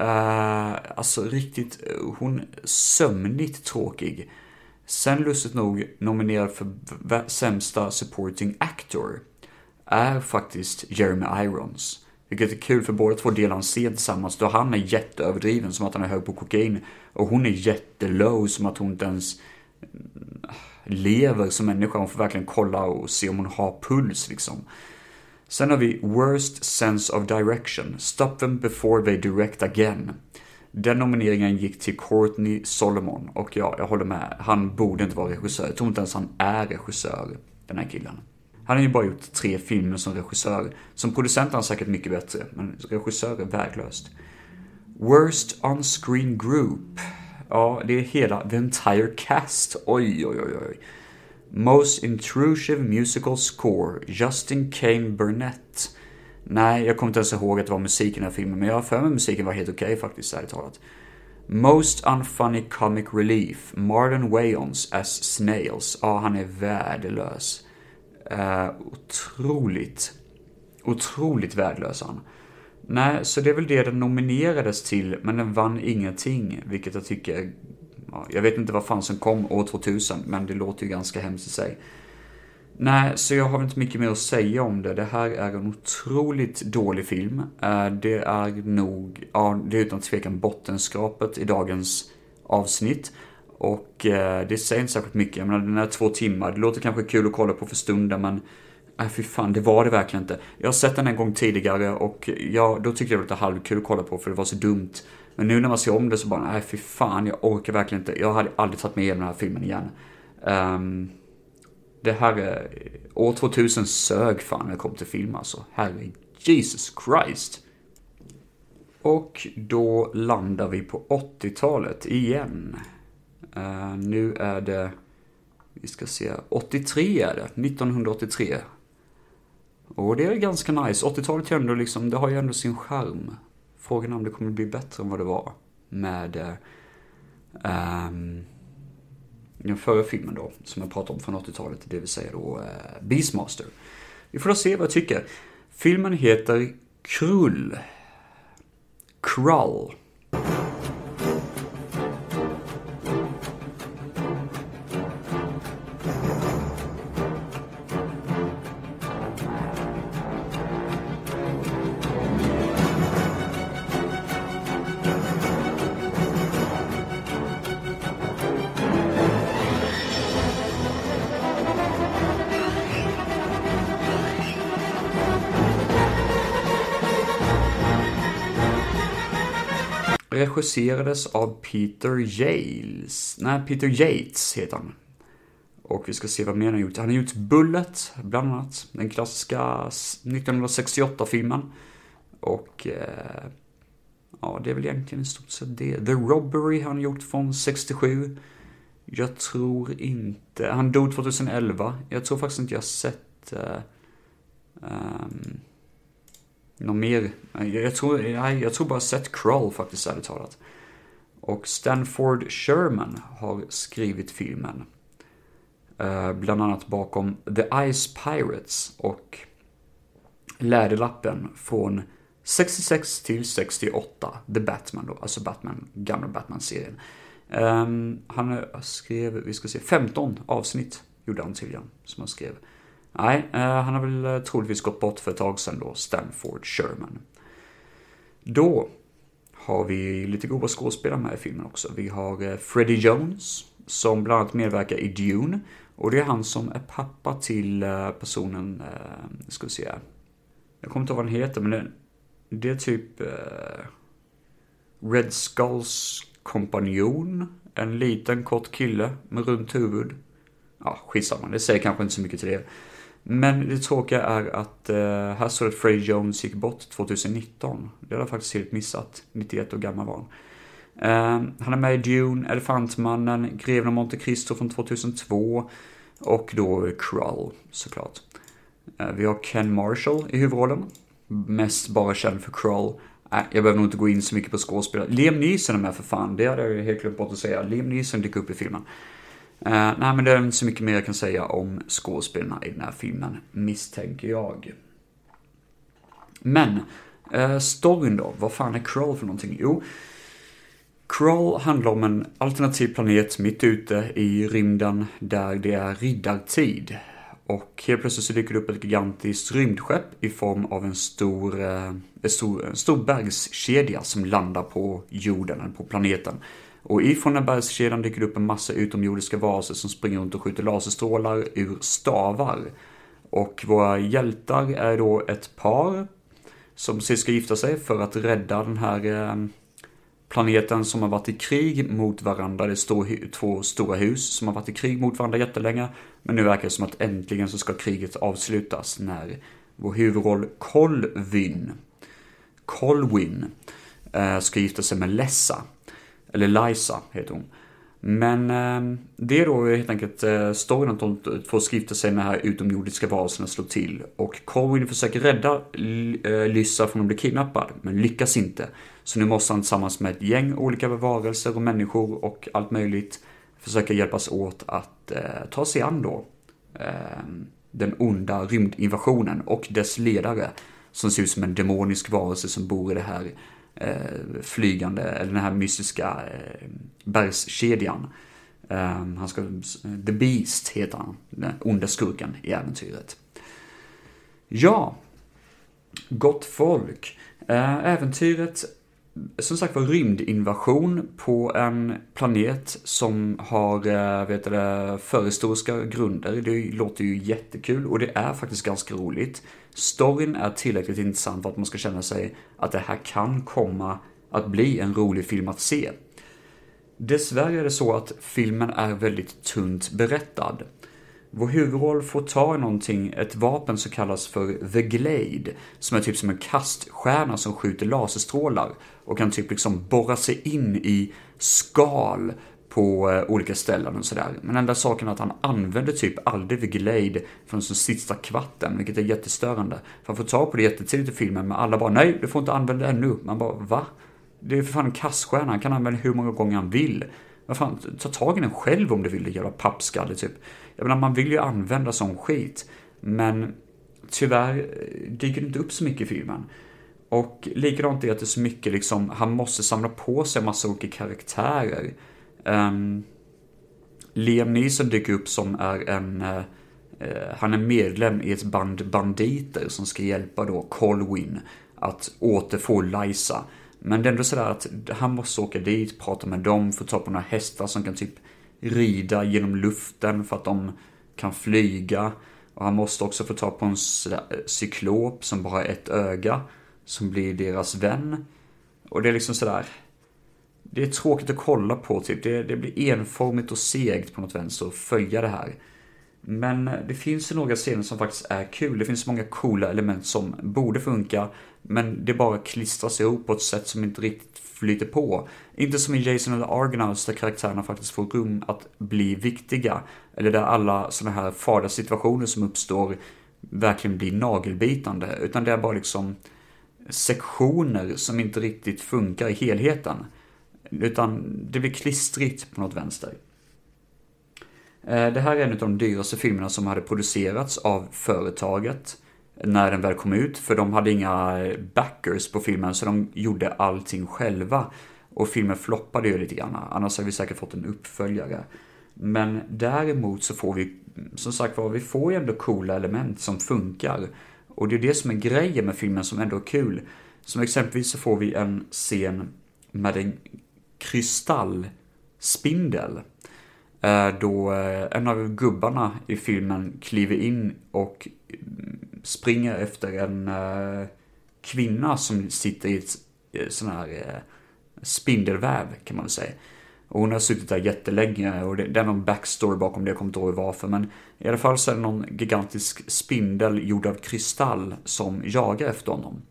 S1: Uh, alltså riktigt, hon sömnigt tråkig. Sen lustigt nog nominerad för sämsta supporting actor är faktiskt Jeremy Irons. Vilket är kul för båda två delar en scen tillsammans då han är jätteöverdriven som att han är hög på kokain och hon är jättelow som att hon inte ens mm, lever som människa. Hon får verkligen kolla och se om hon har puls liksom. Sen har vi Worst Sense of Direction. Stop them before they direct again. Den nomineringen gick till Courtney Solomon och ja, jag håller med. Han borde inte vara regissör. Jag tror inte ens han är regissör, den här killen. Han har ju bara gjort tre filmer som regissör. Som producent är han säkert mycket bättre, men regissör är värdelöst. Worst on-screen group. Ja, det är hela the entire cast. Oj, oj, oj, oj. Most intrusive musical score, Justin Kane Burnett. Nej, jag kommer inte ens ihåg att det var musik i den här filmen, men jag har för mig musiken var helt okej okay, faktiskt, ärligt talat. Most unfunny comic relief, Marlon Wayans as Snails. Ja, han är värdelös. Eh, otroligt, otroligt värdelös han. Nej, så det är väl det den nominerades till, men den vann ingenting, vilket jag tycker... Ja, jag vet inte vad fan som kom år 2000, men det låter ju ganska hemskt i sig. Nej, så jag har inte mycket mer att säga om det. Det här är en otroligt dålig film. Eh, det är nog, ja, det är utan tvekan bottenskrapet i dagens avsnitt. Och eh, det säger inte särskilt mycket. Jag menar, den är två timmar. Det låter kanske kul att kolla på för stunden, men Nej, fy fan, det var det verkligen inte. Jag har sett den en gång tidigare och ja, då tyckte jag det var lite halvkul att kolla på för det var så dumt. Men nu när man ser om det så bara, nej fy fan, jag orkar verkligen inte. Jag hade aldrig tagit mig igenom den här filmen igen. Um, det här är... År 2000 sög fan när det kom till film alltså. Herre Jesus Christ. Och då landar vi på 80-talet igen. Uh, nu är det... Vi ska se, 83 är det. 1983. Och det är ganska nice. 80-talet ändå liksom, det har ju ändå sin charm. Frågan är om det kommer bli bättre än vad det var med ehm, um, den förra filmen då, som jag pratade om från 80-talet, det vill säga då uh, Beastmaster. Vi får då se vad jag tycker. Filmen heter Krull. Krull. Regisserades av Peter Yales. Nej, Peter Yates heter han. Och vi ska se vad mer han har gjort. Han har gjort Bullet, bland annat. Den klassiska 1968-filmen. Och... Eh, ja, det är väl egentligen i stort sett det. The Robbery har han gjort från 67. Jag tror inte... Han dog 2011. Jag tror faktiskt inte jag har sett... Eh, um, någon mer? Jag tror, nej, jag tror bara sett Krull faktiskt, ärligt talat. Och Stanford Sherman har skrivit filmen. Eh, bland annat bakom The Ice Pirates och Läderlappen från 66 till 68, The Batman då, alltså Batman, gamla Batman-serien. Um, han skrev, vi ska se, 15 avsnitt gjorde han tydligen, som han skrev. Nej, eh, han har väl eh, troligtvis gått bort för ett tag sedan då, Stanford Sherman. Då har vi lite goda skådespelare med i filmen också. Vi har eh, Freddie Jones, som bland annat medverkar i Dune. Och det är han som är pappa till personen, uh, ska vi se, jag kommer inte ihåg vad han heter, men det, det är typ Red Skulls kompanjon. En liten kort kille med runt huvud. Ja, skitsamma, det säger kanske inte så mycket till det. Men det tråkiga är att eh, här står det att Frey Jones gick bort 2019. Det hade jag faktiskt helt missat. 91 år gammal var han. Eh, han är med i Dune, Elefantmannen, Greven av Monte Cristo från 2002 och då Krull såklart. Eh, vi har Ken Marshall i huvudrollen. Mest bara känd för Krull. Äh, jag behöver nog inte gå in så mycket på skådespelare. Liam Neeson är med för fan, det hade jag helt glömt bort att säga. Liam Neeson dyker upp i filmen. Uh, nej, men det är inte så mycket mer jag kan säga om skådespelarna i den här filmen, misstänker jag. Men, uh, storyn då, vad fan är CRAWL för någonting? Jo, CRAWL handlar om en alternativ planet mitt ute i rymden där det är riddartid. Och helt plötsligt så dyker det upp ett gigantiskt rymdskepp i form av en stor, eh, en stor, en stor bergskedja som landar på jorden, eller på planeten. Och ifrån den bergskedjan dyker det upp en massa utomjordiska varelser som springer runt och skjuter laserstrålar ur stavar. Och våra hjältar är då ett par som precis ska gifta sig för att rädda den här eh, planeten som har varit i krig mot varandra. Det står två stora hus som har varit i krig mot varandra jättelänge. Men nu verkar det som att äntligen så ska kriget avslutas när vår huvudroll Colvin, Colwyn, eh, ska gifta sig med Lessa. Eller Liza heter hon. Men eh, det är då helt enkelt eh, storyn att de får skrifta sig när här utomjordiska varelserna slår till. Och Corwin försöker rädda eh, Lyssa från att bli kidnappad, men lyckas inte. Så nu måste han tillsammans med ett gäng olika varelser och människor och allt möjligt försöka hjälpas åt att eh, ta sig an då eh, den onda rymdinvasionen och dess ledare som ser ut som en demonisk varelse som bor i det här eh, Eh, flygande, eller den här mystiska eh, bergskedjan. Eh, han ska, The Beast heter han, den onda skurken i äventyret. Ja, gott folk. Eh, äventyret som sagt var rymdinvasion på en planet som har, eh, vet du, förhistoriska grunder. Det låter ju jättekul och det är faktiskt ganska roligt. Storyn är tillräckligt intressant för att man ska känna sig att det här kan komma att bli en rolig film att se. Dessvärre är det så att filmen är väldigt tunt berättad. Vår huvudroll får ta i någonting, ett vapen som kallas för The Glade, som är typ som en kaststjärna som skjuter laserstrålar och kan typ liksom borra sig in i skal på eh, olika ställen och sådär. Men enda saken är att han använder typ aldrig The Glade från sin sista kvarten, vilket är jättestörande. För han får ta på det jättetidigt i filmen, men alla bara nej, du får inte använda det ännu. Man bara va? Det är för fan en kaststjärna, han kan använda hur många gånger han vill. Vad fan, ta tag i den själv om du vill, det jävla pappskalle typ. Jag menar, man vill ju använda sån skit. Men tyvärr eh, dyker det inte upp så mycket i filmen. Och likadant är att det är så mycket liksom, han måste samla på sig en massa olika karaktärer. Um, Liam Neeson dyker upp som är en, uh, han är medlem i ett band banditer som ska hjälpa då Colwyn att återfå Liza. Men det är ändå sådär att han måste åka dit, prata med dem, få ta på några hästar som kan typ rida genom luften för att de kan flyga. Och han måste också få ta på en eh, cyklop som bara har ett öga, som blir deras vän. Och det är liksom sådär, det är tråkigt att kolla på typ. Det, det blir enformigt och segt på något vänster att följa det här. Men det finns ju några scener som faktiskt är kul. Det finns många coola element som borde funka, men det bara klistras ihop på ett sätt som inte riktigt flyter på. Inte som i Jason eller Argonauts där karaktärerna faktiskt får rum att bli viktiga. Eller där alla sådana här farliga situationer som uppstår verkligen blir nagelbitande. Utan det är bara liksom sektioner som inte riktigt funkar i helheten. Utan det blir klistrigt på något vänster. Eh, det här är en av de dyraste filmerna som hade producerats av företaget. när den väl kom ut, för de hade inga backers på filmen, så de gjorde allting själva. Och filmen floppade ju lite grann, annars hade vi säkert fått en uppföljare. Men däremot så får vi, som sagt var, vi får ju ändå coola element som funkar. Och det är det som är grejen med filmen som ändå är kul. Som exempelvis så får vi en scen med en kristallspindel. Då eh, en av gubbarna i filmen kliver in och mm, springer efter en eh, kvinna som sitter i ett eh, sån här spindelväv kan man väl säga. Och hon har suttit där jättelänge och det, det är någon backstory bakom det, jag kommer inte ihåg varför. Men i alla fall så är det någon gigantisk spindel gjord av kristall som jagar efter honom.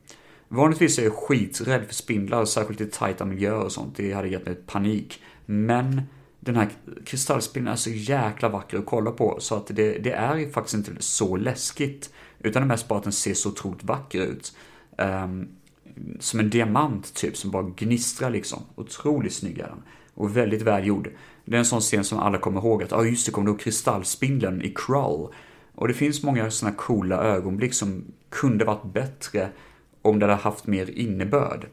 S1: Vanligtvis är jag skiträdd för spindlar, särskilt i tajta miljöer och sånt. Det hade gett mig panik. Men den här kristallspindeln är så jäkla vacker att kolla på så att det, det är faktiskt inte så läskigt. Utan det är mest bara att den ser så otroligt vacker ut. Um, som en diamant typ, som bara gnistrar liksom. Otroligt snygg är den. Och väldigt välgjord. Det är en sån scen som alla kommer ihåg att, ja ah, just det, kommer du ihåg kristallspindeln i Krull? Och det finns många såna coola ögonblick som kunde varit bättre om det hade haft mer innebörd.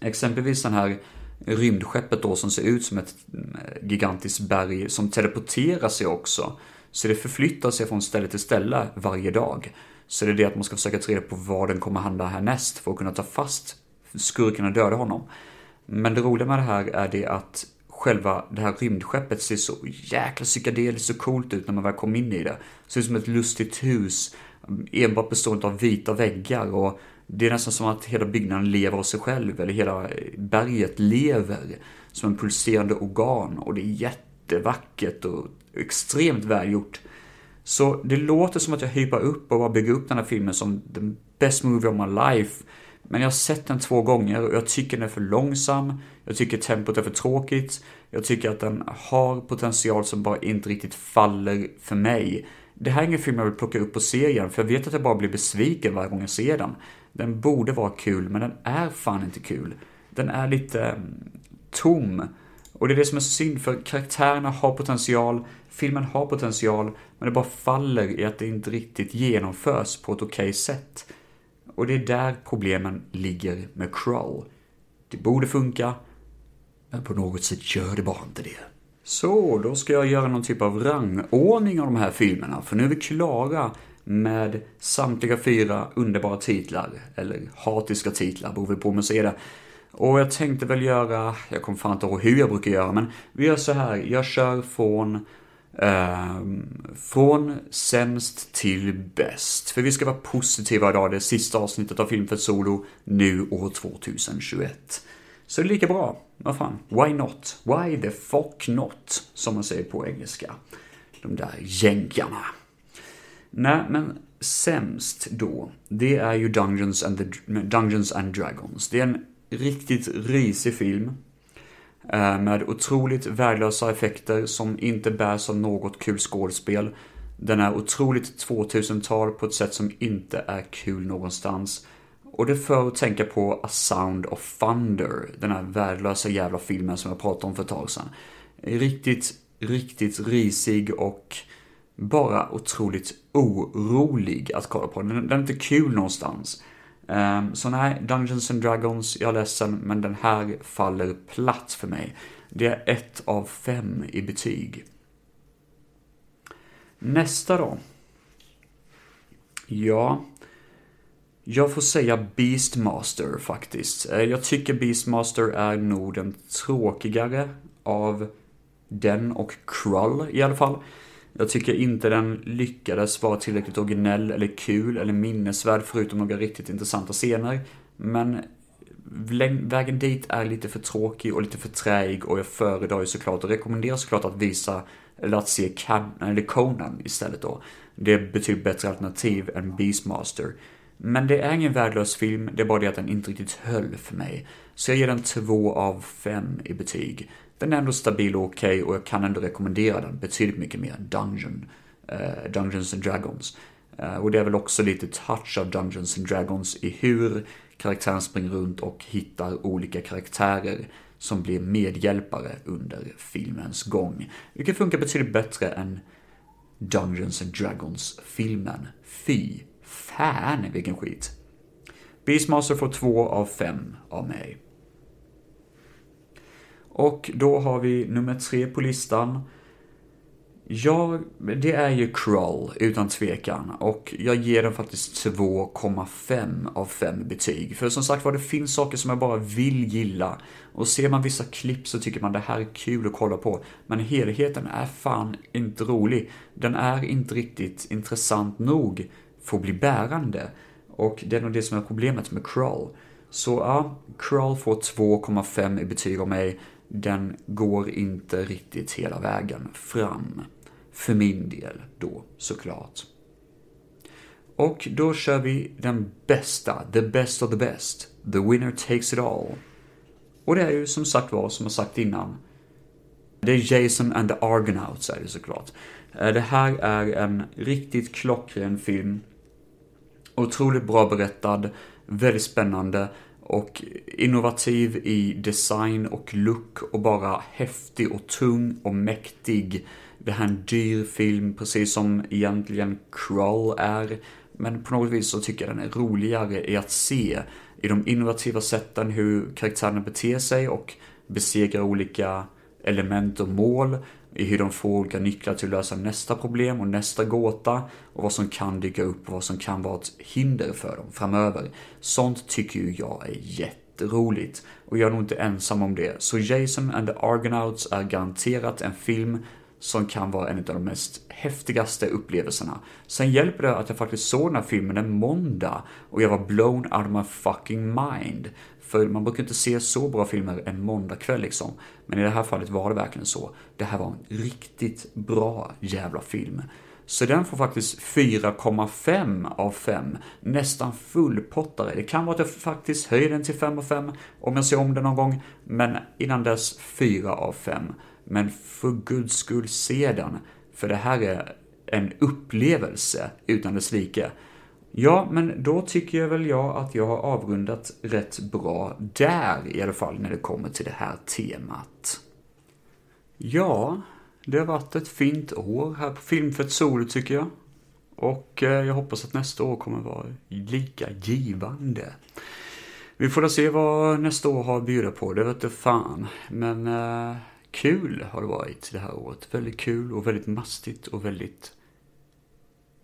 S1: Exempelvis den här rymdskeppet då som ser ut som ett eh, gigantiskt berg som teleporterar sig också. Så det förflyttar sig från ställe till ställe varje dag. Så det är det att man ska försöka ta reda på vad den kommer handla härnäst för att kunna ta fast skurken och döda honom. Men det roliga med det här är det att själva det här rymdskeppet ser så jäkla psykedeliskt och coolt ut när man väl kommer in i det. Ser ut som ett lustigt hus, mm, enbart bestående av vita väggar och det är nästan som att hela byggnaden lever av sig själv, eller hela eh, berget lever som en pulserande organ och det är jättevackert och extremt välgjort. Så det låter som att jag hypar upp och bara bygger upp den här filmen som the best movie of my life. Men jag har sett den två gånger och jag tycker den är för långsam. Jag tycker tempot är för tråkigt. Jag tycker att den har potential som bara inte riktigt faller för mig. Det här är ingen film jag vill plocka upp och se igen, för jag vet att jag bara blir besviken varje gång jag ser den. Den borde vara kul, men den är fan inte kul. Den är lite mm, tom. Och det är det som är synd, för karaktärerna har potential, filmen har potential, men det bara faller i att det inte riktigt genomförs på ett okej okay sätt. Och det är där problemen ligger med Crawl. Det borde funka, men på något sätt gör det bara inte det. Så, då ska jag göra någon typ av rangordning av de här filmerna, för nu är vi klara med samtliga fyra underbara titlar, eller hatiska titlar, beror väl på hur man ser det. Och jag tänkte väl göra, jag kommer fan inte ihåg hur jag brukar göra, men vi gör så här, jag kör från eh, från sämst till bäst. För vi ska vara positiva idag, det är sista avsnittet av Film för Solo, nu år 2021. Så det är lika bra, vad fan, why not? Why the fuck not? Som man säger på engelska. De där jänkarna. Nej, men sämst då, det är ju Dungeons and, the, Dungeons and Dragons. Det är en riktigt risig film. Eh, med otroligt värdelösa effekter som inte bärs av något kul skådespel. Den är otroligt 2000-tal på ett sätt som inte är kul någonstans. Och det för att tänka på A Sound of Thunder, den här värdelösa jävla filmen som jag pratade om för ett tag sedan. Riktigt, riktigt risig och bara otroligt orolig att kolla på. Den, den är inte kul någonstans. Um, så nej, Dungeons and Dragons, jag är ledsen, men den här faller platt för mig. Det är ett av fem i betyg. Nästa då. Ja, jag får säga Beastmaster faktiskt. Eh, jag tycker Beastmaster är nog den tråkigare av den och Krull i alla fall. Jag tycker inte den lyckades vara tillräckligt originell eller kul eller minnesvärd förutom några riktigt intressanta scener. Men vägen dit är lite för tråkig och lite för träig och jag föredrar ju såklart och rekommenderar såklart att visa eller att se Can eller Conan istället då. Det är betydligt bättre alternativ än Beastmaster. Men det är ingen värdelös film, det är bara det att den inte riktigt höll för mig. Så jag ger den 2 av 5 i betyg. Den är ändå stabil och okej okay, och jag kan ändå rekommendera den betydligt mycket mer än Dungeon, uh, Dungeons and Dragons. Uh, och det är väl också lite touch av Dungeons and Dragons i hur karaktären springer runt och hittar olika karaktärer som blir medhjälpare under filmens gång. Vilket funkar betydligt bättre än Dungeons and Dragons-filmen. Fy Fan vilken skit. Beastmaster får två av fem av mig. Och då har vi nummer tre på listan. Ja, det är ju Krull utan tvekan. Och jag ger den faktiskt 2,5 av 5 betyg. För som sagt var, det finns saker som jag bara vill gilla. Och ser man vissa klipp så tycker man det här är kul att kolla på. Men helheten är fan inte rolig. Den är inte riktigt intressant nog för att bli bärande. Och det är nog det som är problemet med Krull. Så ja, Krull får 2,5 i betyg av mig. Den går inte riktigt hela vägen fram. För min del då, såklart. Och då kör vi den bästa, the best of the best. The winner takes it all. Och det är ju som sagt var, som jag sagt innan, det är Jason and the Argonauts är det såklart. Eh, det här är en riktigt klockren film. Otroligt bra berättad, väldigt spännande och innovativ i design och look och bara häftig och tung och mäktig. Det här är en dyr film, precis som egentligen Crawl är. Men på något vis så tycker jag den är roligare i att se i de innovativa sätten hur karaktärerna beter sig och besegrar olika element och mål i hur de får olika nycklar till att lösa nästa problem och nästa gåta och vad som kan dyka upp och vad som kan vara ett hinder för dem framöver. Sånt tycker ju jag är jätteroligt och jag är nog inte ensam om det. Så Jason and the Argonauts är garanterat en film som kan vara en av de mest häftigaste upplevelserna. Sen hjälper det att jag faktiskt såg den här filmen en måndag och jag var blown out of my fucking mind. För man brukar inte se så bra filmer en måndagkväll liksom. Men i det här fallet var det verkligen så. Det här var en riktigt bra jävla film. Så den får faktiskt 4,5 av 5. Nästan fullpottare. Det kan vara att jag faktiskt höjer den till 5 av 5 om jag ser om den någon gång. Men innan dess 4 av 5. Men för guds skull se den. För det här är en upplevelse utan dess like. Ja, men då tycker jag väl jag att jag har avrundat rätt bra där i alla fall när det kommer till det här temat. Ja, det har varit ett fint år här på Filmfett solo tycker jag. Och eh, jag hoppas att nästa år kommer vara lika givande. Vi får se vad nästa år har att bjuda på, det vet fan. Men eh, kul har det varit det här året. Väldigt kul och väldigt mastigt och väldigt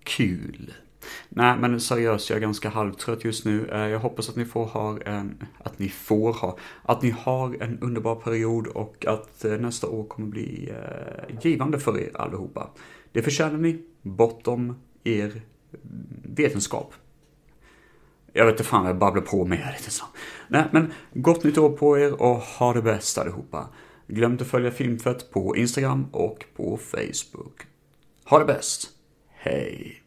S1: kul. Nej, men seriöst, jag är ganska halvtrött just nu. Eh, jag hoppas att ni får ha en, att ni får ha, att ni har en underbar period och att eh, nästa år kommer bli eh, givande för er allihopa. Det förtjänar ni, bortom er vetenskap. Jag vet inte fan vad jag babblar på med lite så. Nej, men gott nytt år på er och ha det bäst allihopa. Glöm inte att följa Filmfett på Instagram och på Facebook. Ha det bäst. Hej.